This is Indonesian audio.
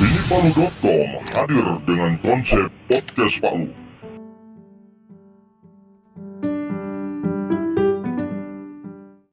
Opinipalu.com hadir dengan konsep podcast Palu.